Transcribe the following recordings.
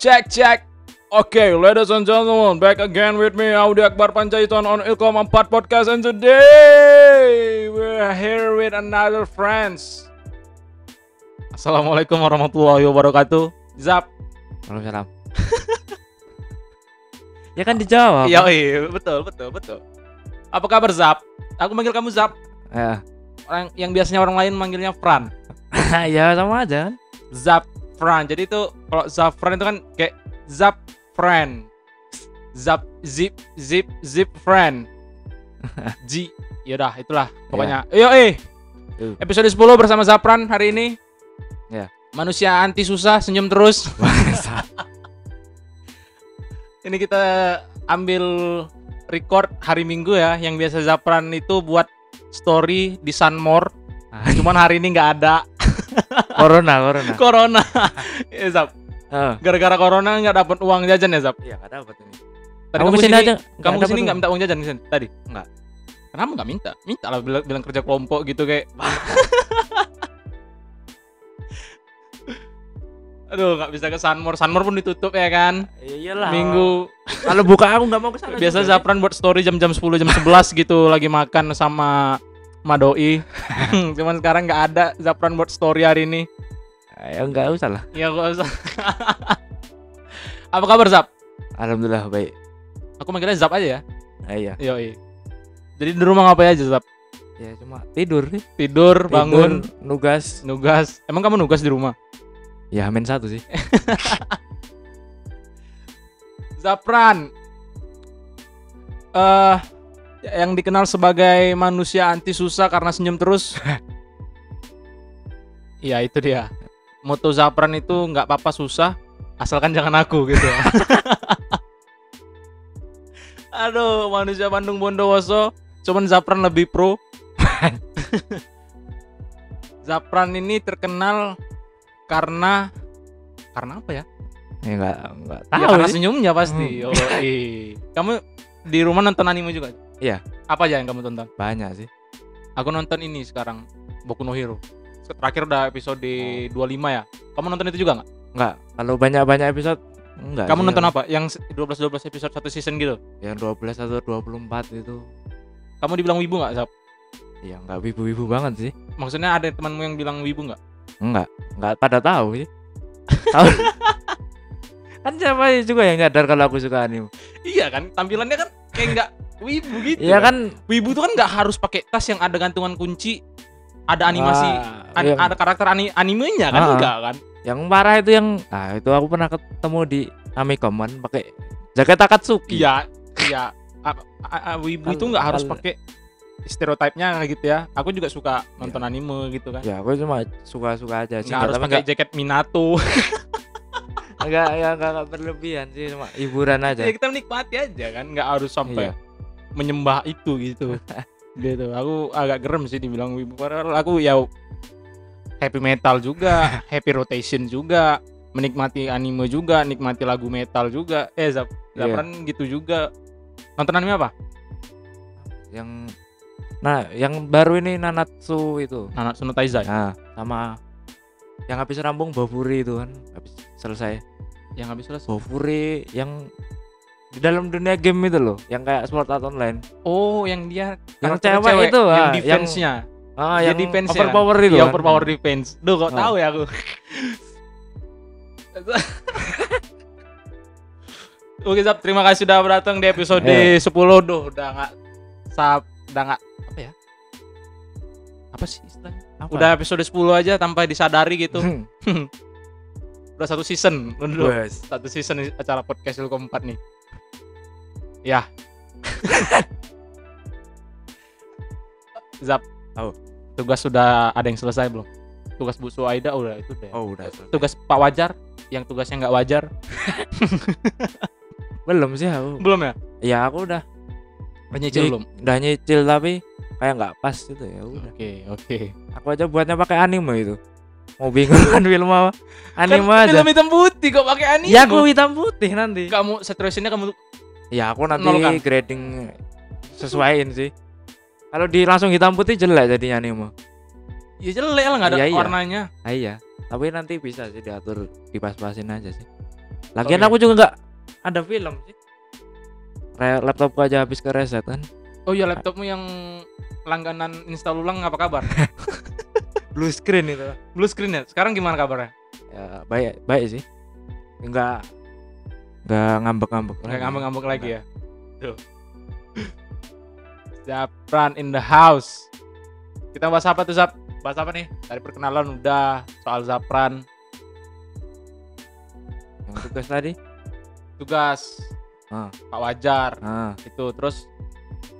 Check, check. Okay, ladies and gentlemen, back again with me, Audi Akbar Panjaitan on Ilkom 4 Podcast, and today we're here with another friends. Assalamualaikum warahmatullahi wabarakatuh. Zap. Waalaikumsalam. ya kan dijawab. Iya, iya, betul, betul, betul. Apa kabar Zap? Aku manggil kamu Zap. Ya. Orang yang biasanya orang lain manggilnya Fran. ya sama aja kan. Zap Fran. Jadi itu kalau Zafran itu kan kayak Zap friend. Zap zip zip zip friend. G. Yaudah, itulah pokoknya. Yo eh. Tuh. Episode 10 bersama Zapran hari ini. Ya. Manusia anti susah, senyum terus. ini kita ambil record hari Minggu ya, yang biasa Zapran itu buat story di Sunmore. Cuman hari ini nggak ada corona, corona. corona. ya, Zap. Heeh. Gara-gara corona nggak dapat uang jajan ya, Zap. Iya, enggak dapat ini. Tadi Kamu ke sini aja. Kamu nggak ke sini nggak minta uang jajan ke sini tadi? Nggak. Kenapa nggak minta? Minta lah bilang, bilang kerja kelompok gitu kayak. Aduh, nggak bisa ke Sunmore. Sunmore pun ditutup ya kan. uang. Ya iyalah. Minggu Kalau buka aku nggak mau ke sana. biasa. Zapran buat story jam-jam 10 jam 11 gitu lagi makan sama Madoi. Cuman sekarang nggak ada Zapran buat story hari ini. Ya enggak usah lah. Ya gak usah. Apa kabar Zap? Alhamdulillah baik. Aku manggilnya Zap aja ya. Ah, iya. Yoi. Jadi di rumah ngapain aja Zap? Ya cuma tidur sih. Tidur, bangun, Tidur, nugas. nugas. Emang kamu nugas di rumah? Ya amin satu sih. Zapran. Eh yang dikenal sebagai manusia anti susah karena senyum terus. Iya itu dia. Moto Zapran itu nggak apa-apa susah, asalkan jangan aku gitu. Aduh, manusia Bandung Bondowoso, cuman Zapran lebih pro. Zapran ini terkenal karena karena apa ya? Ya enggak enggak Ya, tahu karena sih. senyumnya pasti. Oh, iya. Kamu di rumah nonton anime juga? Iya. Apa aja yang kamu tonton? Banyak sih. Aku nonton ini sekarang Boku no Hero. Terakhir udah episode 25 ya. Kamu nonton itu juga nggak? Enggak. Kalau banyak-banyak episode enggak. Kamu sih. nonton apa? Yang 12 12 episode satu season gitu. Yang 12 atau 24 itu Kamu dibilang wibu nggak, Zap? ya enggak wibu-wibu banget sih. Maksudnya ada temanmu yang bilang wibu nggak? Enggak, enggak pada tahu sih. Tahu. kan siapa juga yang nyadar kalau aku suka anime. Iya kan, tampilannya kan kayak nggak wibu gitu. Iya kan Wibu tuh kan nggak harus pakai tas yang ada gantungan kunci, ada animasi, Ah, an- yang, ada karakter ani- animenya kan Ah. enggak kan? yang parah itu yang ah itu aku pernah ketemu di Amikoman pakai jaket Akatsuki. Iya, iya. Wibu itu Kal- nggak harus pakai stereotipnya gitu ya. Aku juga suka nonton anime gitu kan. Ya, aku cuma suka-suka aja sih. Nggak harus pakai jaket Minato. enggak ya enggak, enggak berlebihan sih, cuma hiburan aja. ya kita menikmati aja kan, nggak harus sampai Iya. Menyembah itu gitu. gitu. Aku agak gerem sih dibilang wibu. Padahal aku ya happy metal juga, happy rotation juga, menikmati anime juga, nikmati lagu metal juga. Eh, Zap, Iya. Zapran gitu juga. Nonton anime apa? Yang Nah, yang baru ini Nanatsu itu. Nanatsu no Taizai. Nah, sama yang habis rampung Bofuri itu kan habis selesai. Yang habis selesai. Bofuri yang di dalam dunia game itu loh, yang kayak Sword Art Online. Oh, yang dia Yang karakter cewek itu, yang ah, yang- defense-nya. Ah, yang defense ya? overpower itu. Iya, kan. overpower defense. Duh, kok Ah. tahu ya aku. Oke, Zap, terima kasih sudah datang di episode Iya. 10. Duh, udah nggak sap, udah nggak apa ya? Apa sih istilahnya? Apa? Udah episode 10 aja tanpa disadari gitu. Hmm. Udah satu season. Udah satu season acara podcast Ilkom 4 nih. Ya. Zap. Tahu. Tugas sudah ada yang selesai belum? Tugas Bu Suaida udah itu deh. Oh, udah selesai. Tugas Pak Wajar yang tugasnya nggak wajar Belum sih aku. belum ya? Ya, aku udah Menyicil Di- belum? udah nyicil tapi kayak nggak pas gitu ya udah. Oke, oke. Aku aja buatnya pakai anime itu. Mau bingung kan film apa? Anime kan aja. film hitam putih kok pakai anime. Ya aku hitam putih nanti. kamu saturationnya kamu Ya aku nanti Nol kan? grading sesuaiin sih. Kalau di langsung hitam putih jelek jadinya anime. ya jelek lah nggak ada Iya, iya. warnanya. Ah, iya. Tapi nanti bisa sih diatur dipas-pasin aja sih. Lagian Oke. aku juga nggak ada film sih. Re- laptopku aja habis ke reset kan. Oh iya laptopmu yang langganan install ulang apa kabar? Blue screen itu. Blue screen ya. Sekarang gimana kabarnya? Ya baik baik sih. Enggak enggak ngambek-ngambek. Nggak ngambek-ngambek lagi ya. Tuh. Zapran in the house. Kita bahas apa tuh Zap? Bahas apa nih? Dari perkenalan udah soal Zapran, Yang tugas tadi. tugas Ah. Pak Wajar Ah, itu terus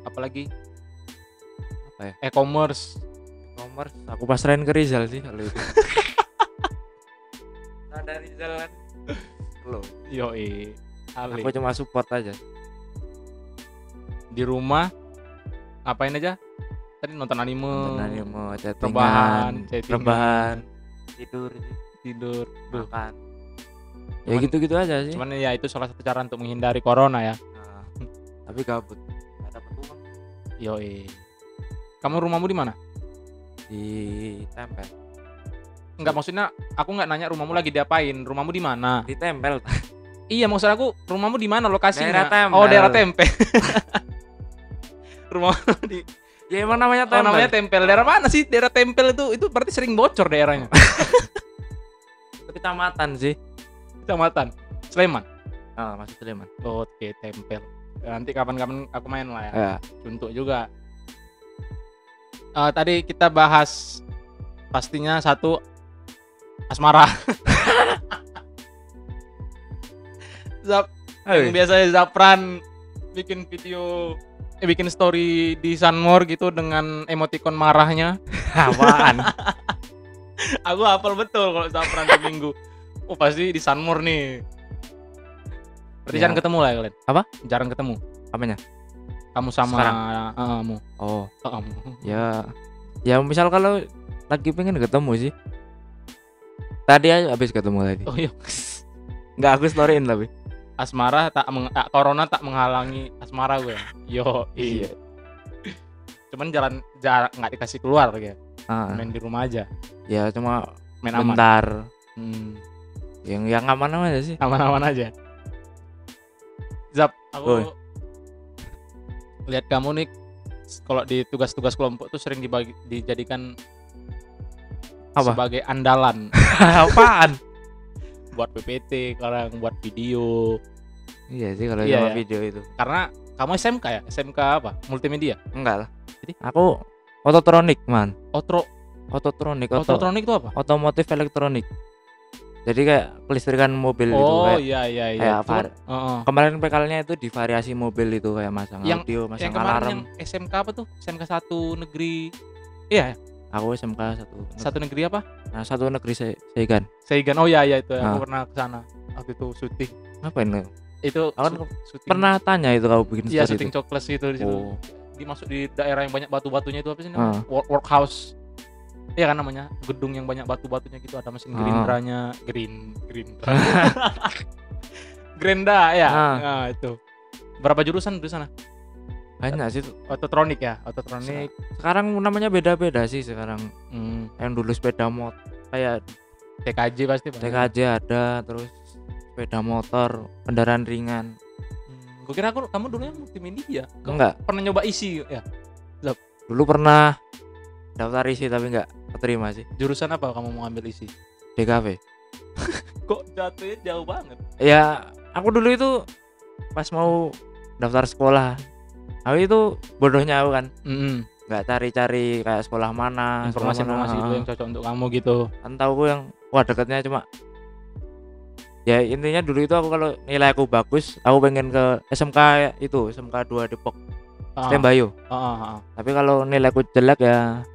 apalagi apa ya? e-commerce Nomor aku pasrahin ke Rizal sih kalau itu. nah, dari Rizal kan. Lo, yoi Ali. aku cuma support aja. di rumah ngapain aja tadi nonton anime Nonton anime, chattingan, rebahan, chattingan. rebahan, tidur tidur Duh. makan. Ya gitu-gitu aja sih. cuman ya itu salah satu cara untuk menghindari corona ya Nah, tapi gabut. Gak dapet uang yoi kamu rumahmu di mana di tempel. Enggak maksudnya aku nggak nanya rumahmu lagi diapain rumahmu di mana Di tempel. iya maksud aku rumahmu di mana lokasinya Daerah Tempel. oh daerah tempe rumah di ya emang namanya oh, tempel. namanya tempel daerah mana sih daerah tempel itu itu berarti sering bocor daerahnya kecamatan sih. kecamatan Sleman Ah, masih Sleman. oke tempel nanti kapan-kapan aku main lah ya Ya. untuk juga. Eh, tadi kita bahas pastinya satu asmara. Zap, yang biasanya Zapran bikin video eh bikin story di Sunmore gitu dengan emoticon marahnya. apaan? Aku hafal betul kalau Zapran di minggu. Oh pasti di Sunmore nih. Berarti Ya. jarang ketemu lah ya kalian. Apa? Jarang ketemu. Apanya? Kamu sama Sekarang? eh, kamu. Oh, Eh, kamu. ya ya misal kalau lagi pengen ketemu sih. Tadi aja habis ketemu tadi. Oh iya. Enggak aku storyin tapi. Asmara tak meng, ah, corona tak menghalangi asmara gue. Yo iya. Cuman jalan jarak nggak dikasih keluar ya Ah, main di rumah aja. Ya cuma main aman. bentar. Hmm, Yang yang aman aja sih. aman-aman aja. Zap aku lihat kamu nih. Kalau di tugas-tugas kelompok tuh sering dibagi dijadikan Apa? sebagai andalan. Apaan? Buat PPT kadang buat video iya sih kalau Iya, sama ya. video itu. karena kamu SMK ya SMK apa multimedia Enggak lah. Jadi aku ototronik, man. Otro Ototronik, oto, ototronik itu apa otomotif elektronik. Jadi kayak kelistrikan mobil gitu oh kayak iya iya iya kayak Itu- var- Heeh. kemarin pekalnya itu di variasi mobil itu kayak masang Yang- audio, masang yang alarm. yang SMK apa tuh SMK satu negeri iya Aku SMK satu. satu negeri apa Nah, satu negeri saya Seigan. Seigan oh iya iya itu Ah. aku pernah ke sana waktu itu syuting Ngapain lu? itu Aku kan Pernah tanya itu kamu bikin iya syuting cokles itu di situ Oh. dimasuk di daerah yang banyak batu-batunya itu apa sih Ah. Work, workhouse Iya kan namanya gedung yang banyak batu-batunya gitu ada mesin Ah. gerindranya green gerindra Grenda ya Ah. nah, itu berapa jurusan di sana Banyak sih. ototronik ya ototronik Sekarang namanya beda-beda sih sekarang. hmm, Yang dulu sepeda motor kayak TKJ pasti Pak. TKJ ada, terus sepeda motor, kendaraan ringan. Hmm, gue kira aku kamu dulunya multimedia. Kamu Enggak, pernah nyoba isi ya? dulu pernah daftar isi tapi enggak keterima sih. Jurusan apa kamu mau ambil isi? DKV. Kok jatuhnya jauh banget? Ya, aku dulu itu pas mau daftar sekolah. Aku itu bodohnya aku kan. Mm nggak cari-cari kayak sekolah mana, Informasi-informasi itu yang cocok untuk kamu gitu. kan tahu aku yang wah deketnya cuma ya intinya dulu itu aku kalau nilai aku bagus aku pengen ke SMK itu SMK 2 Depok. Ah, Tembayo ah, ah, ah. tapi kalau nilai aku jelek ya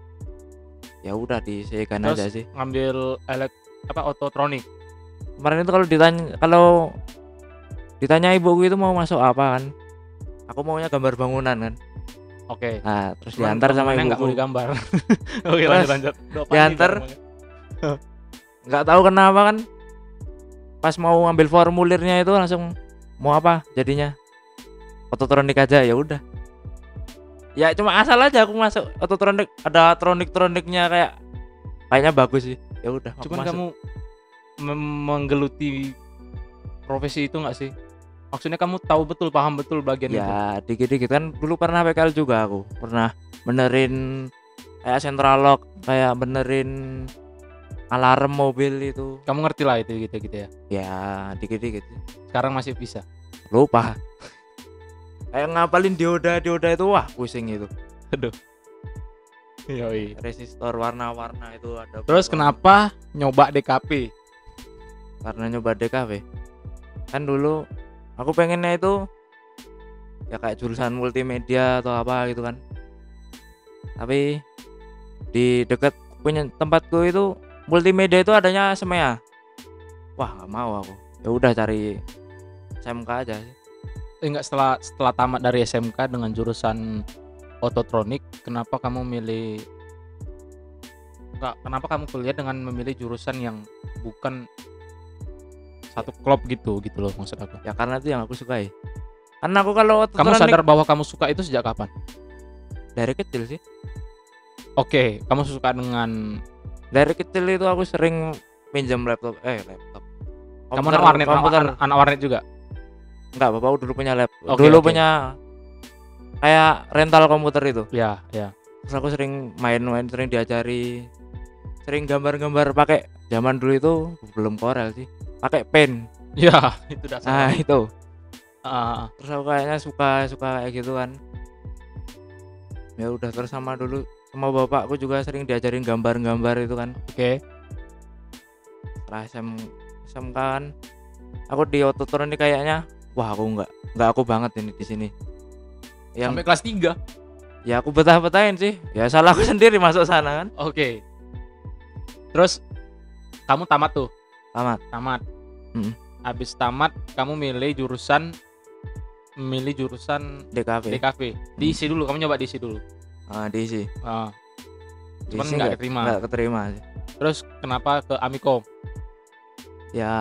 ya udah diseikan Terus aja sih. ngambil elek apa ototronik. kemarin itu kalau ditanya kalau ditanya ibuku itu mau masuk apa kan aku maunya gambar bangunan kan. Oke. nah terus Cuman diantar sama bangunannya nggak mau digambar. Oke Terus lanjut. Lanjut. Diantar. nggak tahu kenapa kan. Pas mau ngambil formulirnya itu langsung mau apa jadinya? Ototronik aja ya udah. Ya cuma asal aja aku masuk ototronik ada tronik troniknya kayak kayaknya bagus sih. Ya udah Cuman kamu menggeluti profesi itu nggak sih maksudnya kamu tahu betul paham betul bagian itu? ya dikit-dikit. Kan dulu pernah PKL juga aku. Pernah benerin kayak central lock kayak benerin alarm mobil itu. Kamu ngerti lah itu gitu gitu ya? Ya dikit-dikit. Sekarang masih bisa? Lupa. Kayak ngapalin dioda dioda itu wah pusing itu. Aduh. Yoi. resistor warna-warna itu ada terus beberapa. kenapa nyoba DKP karena nyoba DKV kan dulu aku pengennya itu ya kayak jurusan multimedia atau apa gitu kan. Tapi di dekat punya tempatku itu multimedia itu adanya semea. Wah nggak mau aku. Ya udah cari SMK aja sih. Eh, enggak setelah setelah tamat dari SMK dengan jurusan ototronik kenapa kamu milih enggak kenapa kamu kuliah dengan memilih jurusan yang bukan satu klub gitu gitu loh maksud aku. Ya karena itu yang aku sukai karena aku kalau kamu sadar bahwa kamu suka itu sejak kapan? Dari kecil sih. Oke kamu suka dengan dari kecil itu aku sering pinjam laptop eh laptop. Kamu anak warnet komputer. anak, anak warnet juga? Enggak bapak dulu punya lap Oke, dulu oke. punya kayak rental komputer itu. Ya ya. Terus aku sering main-main sering diajari sering gambar-gambar pakai zaman dulu itu belum Corel sih pakai pen. Ya itu dasar. Nah itu. Ah, terus aku kayaknya suka suka kayak gitu kan. Ya udah terus sama dulu sama bapakku juga sering diajarin gambar-gambar itu kan. Oke. Setelah SM, SMK kan aku di ototronik kayaknya wah aku nggak nggak aku banget ini di sini. Yang sampai kelas 3 ya aku betah-betahin sih. Ya salah aku sendiri masuk sana kan. Oke. Terus kamu tamat tuh? Tamat. Tamat Mm. habis tamat kamu milih jurusan milih jurusan DKV DKV diisi dulu kamu nyoba diisi dulu? Ah, diisi Ah, Cuman nggak keterima. nggak keterima terus kenapa ke Amikom ya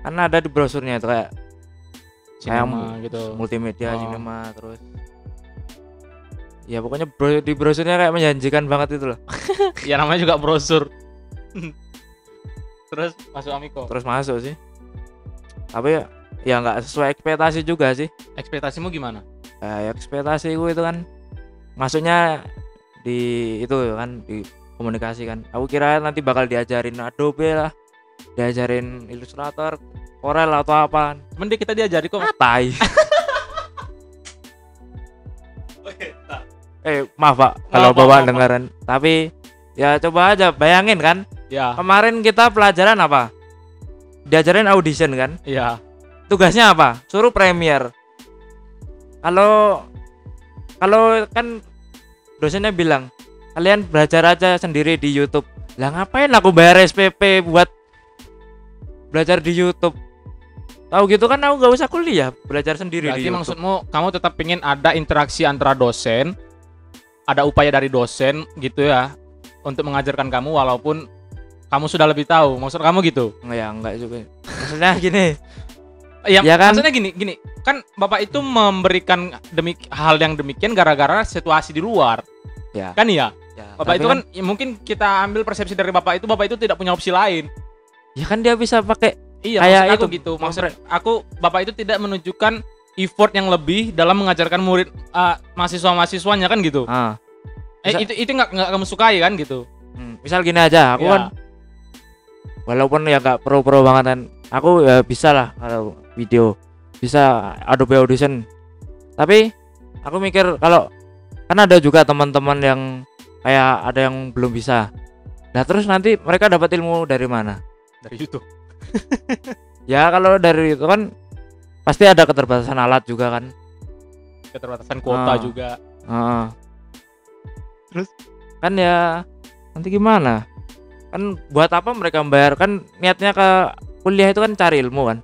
karena ada di brosurnya itu kayak Cinema gitu. multimedia Oh. cinema terus ya pokoknya bro, di brosurnya kayak menjanjikan banget itu loh. Ya namanya juga brosur terus masuk Amikom terus masuk sih. Tapi ya ya nggak sesuai ekspektasi juga sih. Ekspektasimu gimana? Ya ekspektasi gue itu kan masuknya di itu kan di komunikasi kan. Aku kira nanti bakal diajarin Adobe lah diajarin Illustrator Corel atau apa. Dia kita diajari kok. Tai eh maaf pak kalau bapak maaf. dengeran tapi ya coba aja bayangin kan ya. Kemarin kita pelajaran apa? Diajarin audition kan? Ya. Tugasnya apa? Suruh premier. Kalau kalau kan dosennya bilang kalian belajar aja sendiri di YouTube. Lah ngapain aku bayar SPP buat belajar di YouTube? Tahu gitu kan aku nggak usah kuliah belajar sendiri berarti di YouTube. maksudmu kamu tetap ingin ada interaksi antara dosen ada upaya dari dosen gitu ya untuk mengajarkan kamu walaupun kamu sudah lebih tahu maksud kamu gitu? Nggak, ya enggak juga. Maksudnya gini. Ya, Ya kan? maksudnya gini gini. Kan bapak itu memberikan demik hal yang demikian gara-gara situasi di luar. Ya, kan ya ya bapak itu kan ya mungkin kita ambil persepsi dari bapak itu bapak itu tidak punya opsi lain. Ya kan dia bisa pakai iya Kayak maksud aku itu, gitu. Maksud aku bapak itu tidak menunjukkan effort yang lebih dalam mengajarkan murid ah, mahasiswa-mahasiswanya kan gitu? Ah. Eh itu itu nggak nggak kamu sukai kan gitu? Hmm, misal gini aja aku Ya. kan walaupun ya nggak pro-pro banget kan. Aku ya bisa lah kalau video. Bisa Adobe Audition. Tapi aku mikir kalau kan ada juga teman-teman yang kayak ada yang belum bisa. Nah terus nanti mereka dapat ilmu dari mana? Dari YouTube. Ya kalau dari itu kan pasti ada keterbatasan alat juga kan. Keterbatasan kuota Ah. juga. Heeh. Terus? kan ya nanti gimana kan buat apa mereka membayar? Kan niatnya ke kuliah itu kan cari ilmu kan?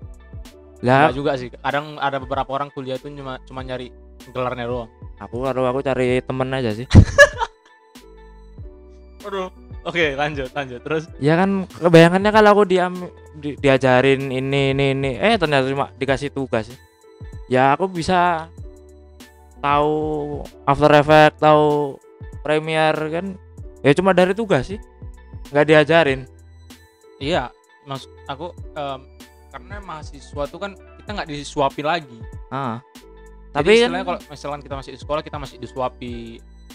Lah Nggak juga sih. Kadang ada beberapa orang kuliah itu cuma cuma nyari gelarnya doang. Aku kalau aku cari temen aja sih. Aduh. Oke, lanjut, lanjut. Terus? Ya kan kebayangannya kalau aku diam di- diajarin ini ini ini. Eh ternyata cuma dikasih tugas ya aku bisa tahu After Effects tahu Premiere kan. Ya cuma dari tugas sih nggak diajarin iya, maksud aku em, karena mahasiswa tuh kan kita nggak disuapi lagi Ah. Jadi Tapi istilahnya kan kalau misalkan kita masih di sekolah kita masih disuapi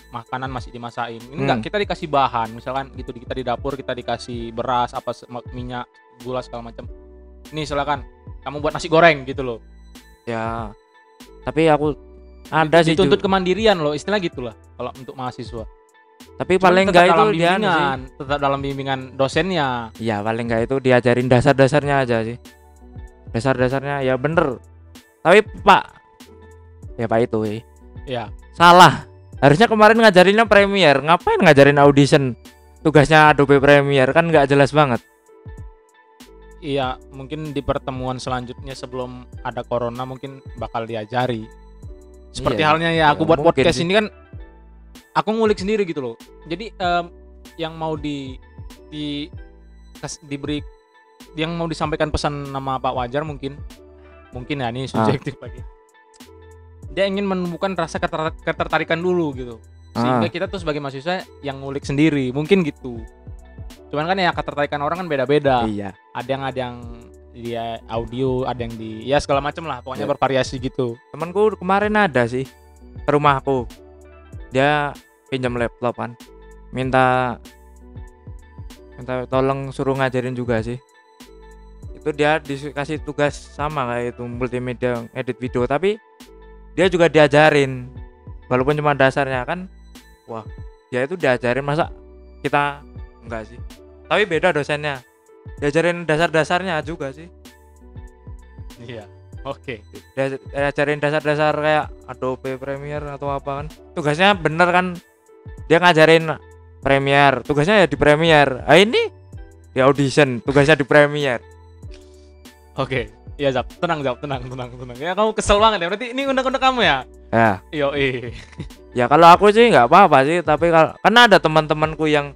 makanan masih dimasain. Ini Hmm. enggak kita dikasih bahan, misalkan gitu kita di dapur kita dikasih beras apa minyak, gula segala macam. Ini silakan kamu buat nasi goreng gitu loh. ya tapi aku ada sih Dituntut kemandirian loh, istilah gitulah kalau untuk mahasiswa. Tapi Cuman paling enggak itu dia anu sih. tetap dalam bimbingan dosennya. ya paling enggak itu diajarin dasar-dasarnya aja sih dasar-dasarnya ya bener tapi pak ya pak itu eh. Ya, salah harusnya kemarin ngajarinnya Premiere ngapain ngajarin audition tugasnya Adobe Premiere kan nggak jelas banget iya mungkin di pertemuan selanjutnya sebelum ada corona mungkin bakal diajari. Seperti Iya, halnya ya aku ya, buat podcast sih. ini kan aku ngulik sendiri gitu loh. Jadi em, yang mau di di kas- diberi yang mau disampaikan pesan nama Pak Wajar mungkin mungkin ya ini Ah. subjektif lagi. Dia ingin menumbuhkan rasa keter- ketertarikan dulu gitu. Sehingga Ah. kita tuh sebagai mahasiswa yang ngulik sendiri, mungkin gitu. Cuman kan ya ketertarikan orang kan beda-beda iya ada yang ada yang dia audio ada yang di ya segala macam lah pokoknya Ya. bervariasi gitu temanku kemarin ada sih ke rumahku dia pinjam laptop kan. Minta minta tolong suruh ngajarin juga sih. Itu dia dikasih tugas sama kayak itu multimedia edit video. Tapi dia juga diajarin walaupun cuma dasarnya kan wah dia itu diajarin masa kita enggak sih. Tapi beda dosennya diajarin dasar-dasarnya juga sih. Iya oke. Dia- diajarin dasar-dasar kayak Adobe Premiere atau apa kan. Tugasnya bener kan dia ngajarin Premiere tugasnya ya di Premiere ah ini di audition. Tugasnya di Premiere oke. Iya Zap. Tenang Zap. Tenang tenang tenang. Ya kamu kesel banget ya. Berarti ini undang-undang kamu ya? Ya. Eh ya kalau aku sih nggak apa-apa sih. Tapi kalau karena ada teman-temanku yang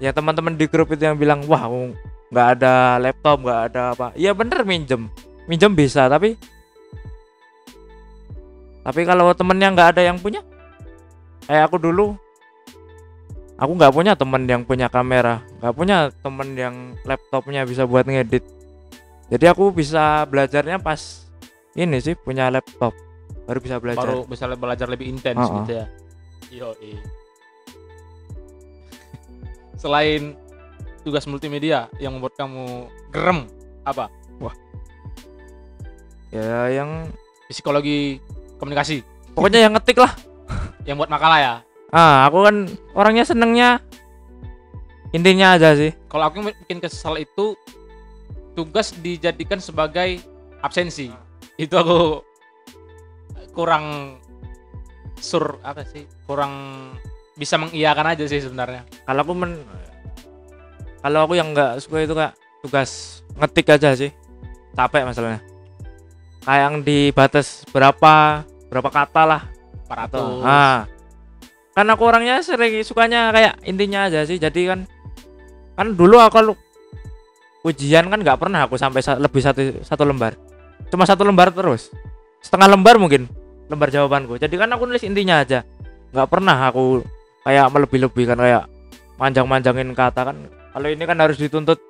ya teman-teman di grup itu yang bilang wah aku nggak ada laptop nggak ada apa. Iya bener minjem. Minjem bisa tapi tapi kalau temennya nggak ada yang punya kayak aku dulu. Aku nggak punya temen yang punya kamera. Nggak punya temen yang laptopnya bisa buat ngedit. Jadi aku bisa belajarnya pas ini sih punya laptop. Baru bisa belajar. Baru bisa belajar lebih intens Oh, gitu ya. Eh selain tugas multimedia yang membuat kamu gerem apa? Ya yang psikologi komunikasi. Pokoknya yang ngetik lah yang buat makalah ya? Ah aku kan orangnya senengnya intinya aja sih. Kalau aku bikin kesal itu tugas dijadikan sebagai absensi. Itu aku kurang sur apa sih? Kurang bisa mengiyakan aja sih sebenarnya. Kalau aku men kalau aku yang nggak suka itu kak tugas ngetik aja sih. Capek masalahnya. Kayak yang dibatas berapa berapa kata lah 400 ah kan aku orangnya sering sukanya kayak intinya aja sih. Jadi kan kan dulu aku ujian kan nggak pernah aku sampai sa- lebih satu satu lembar. Cuma satu lembar terus. Setengah lembar mungkin lembar jawabanku. Jadi kan aku nulis intinya aja. Nggak pernah aku kayak melebih-lebihkan kayak manjang-manjangin kata kan. Kalau ini kan harus dituntut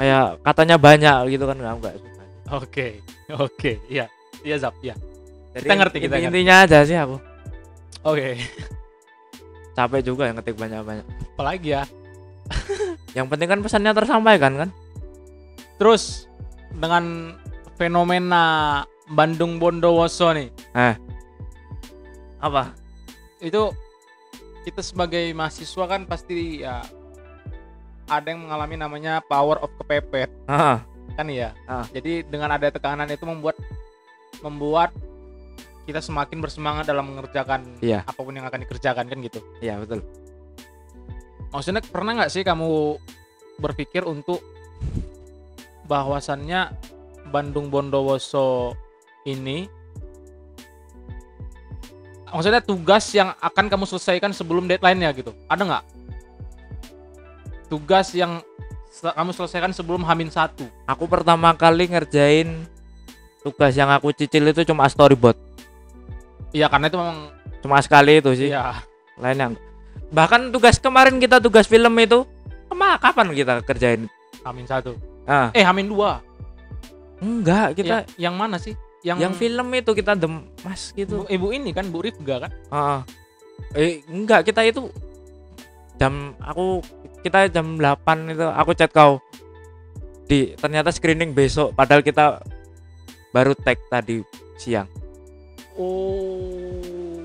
kayak katanya banyak gitu kan. Nggak nggak suka. Oke, oke, iya, iya Zap, iya. Jadi Kita ngerti, kita inti- ngerti. intinya aja sih aku Oke, capek juga yang ngetik banyak-banyak apalagi ya. Yang penting kan pesannya tersampaikan kan? Terus dengan fenomena Bandung Bondowoso nih, Apa? itu kita sebagai mahasiswa kan pasti ya ada yang mengalami namanya power of kepepet, Ah, kan ya. Ah. Jadi dengan ada tekanan itu membuat membuat kita semakin bersemangat dalam mengerjakan Iya. apa pun yang akan dikerjakan kan gitu. iya betul. Maksudnya pernah nggak sih kamu berpikir untuk bahwasannya Bandung Bondowoso ini maksudnya tugas yang akan kamu selesaikan sebelum deadline-nya gitu. Ada nggak? Tugas yang kamu selesaikan sebelum Hamin satu. Aku pertama kali ngerjain tugas yang aku cicil itu cuma storyboard. Iya karena itu memang Cuma sekali itu sih. iya Lainnya enggak. Bahkan tugas kemarin kita tugas film itu kema kapan kita kerjain? Hamin satu. Ah, Eh, Hamin 2. enggak kita Ya, yang mana sih? Yang, yang film itu kita demas gitu. ibu, ibu ini kan Bu Rifga kan? Ah, eh enggak kita itu jam aku kita jam 8 itu aku chat kau di ternyata screening besok padahal kita baru tag tadi siang. Oh.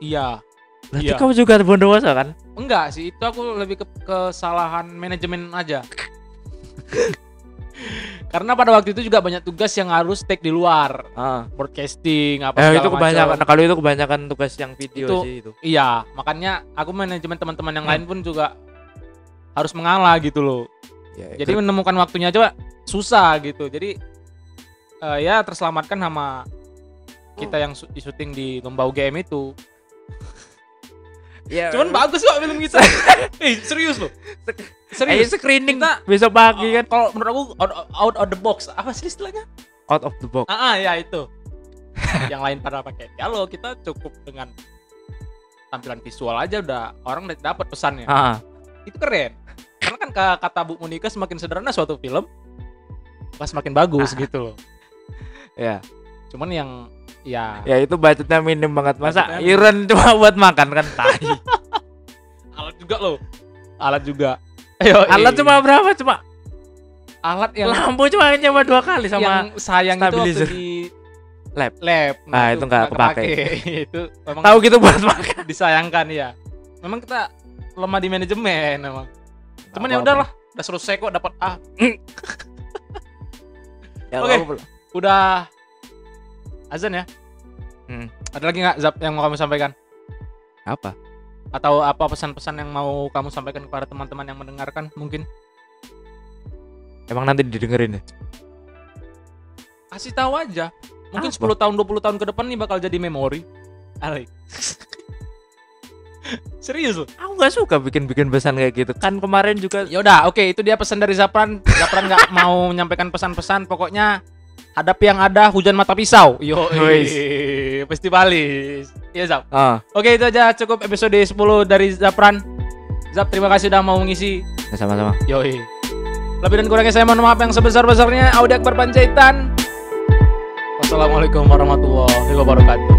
Iya. Berarti Iya. kau juga bondowoso kan? Enggak sih, itu aku lebih ke kesalahan manajemen aja. Karena pada waktu itu juga banyak tugas yang harus take di luar, Ah. broadcasting apa Eh, segala itu kebanyakan. macam. Kalau itu kebanyakan tugas yang video Itu- sih itu. Iya, makanya aku manajemen teman-teman yang Hmm. lain pun juga harus mengalah gitu loh. Ya, Jadi menemukan waktunya aja susah gitu. Jadi eh, ya terselamatkan sama kita yang syuting di lomba UGM itu. ya, Cuman bagus kok film kita. eh, serius loh. Serius. screening Kita- besok pagi kan Kalau menurut aku out, out of the box. Apa sih istilahnya? out of the box. Ah, ah, ya itu. yang lain pada pakai. Kalau kita cukup dengan tampilan visual aja udah orang udah dapat pesannya. Ah, Itu keren. Karena kan ka- kata Bu Monika semakin sederhana suatu film pas semakin bagus gitu loh. ya. Cuman yang ya Ya itu budgetnya minim banget. Masa Budgetnya- Iron cuma buat makan kan tai. alat juga loh. Alat juga. Ayo, Alat cuma berapa? Cuma alat yang lampu cuma nyewa dua kali sama yang sayang itu stabilizer. waktu di Lab. lab. Ah, itu nggak kepake. itu memang tahu gitu buat makan. disayangkan ya. Memang kita lemah di manajemen memang. Cuman ya udahlah, udah selesai kok dapat A. Ya, Oke. apa-apa. Udah azan ya. Hmm. Ada lagi nggak Zap yang mau kamu sampaikan? Apa? Atau apa pesan-pesan yang mau kamu sampaikan kepada teman-teman yang mendengarkan mungkin? Emang nanti didengerin ya? Kasih tahu aja. Mungkin Apa? 10 tahun 20 tahun ke depan nih bakal jadi memori. Alek. Serius loh. Aku nggak suka bikin-bikin pesan kayak gitu. Kan kemarin juga Ya udah, oke itu dia pesan dari Zapran. Zapran nggak mau menyampaikan pesan-pesan, pokoknya hadapi yang ada hujan mata pisau. Yo, festivalis. Iya Zap. ah, Oke itu aja cukup episode 10 dari Zapran. Zap terima kasih udah mau mengisi. ya sama-sama. Yoi. Lebih dan kurangnya saya mohon maaf yang sebesar-besarnya. Audi Akbar Panjaitan. Wassalamualaikum warahmatullahi wabarakatuh.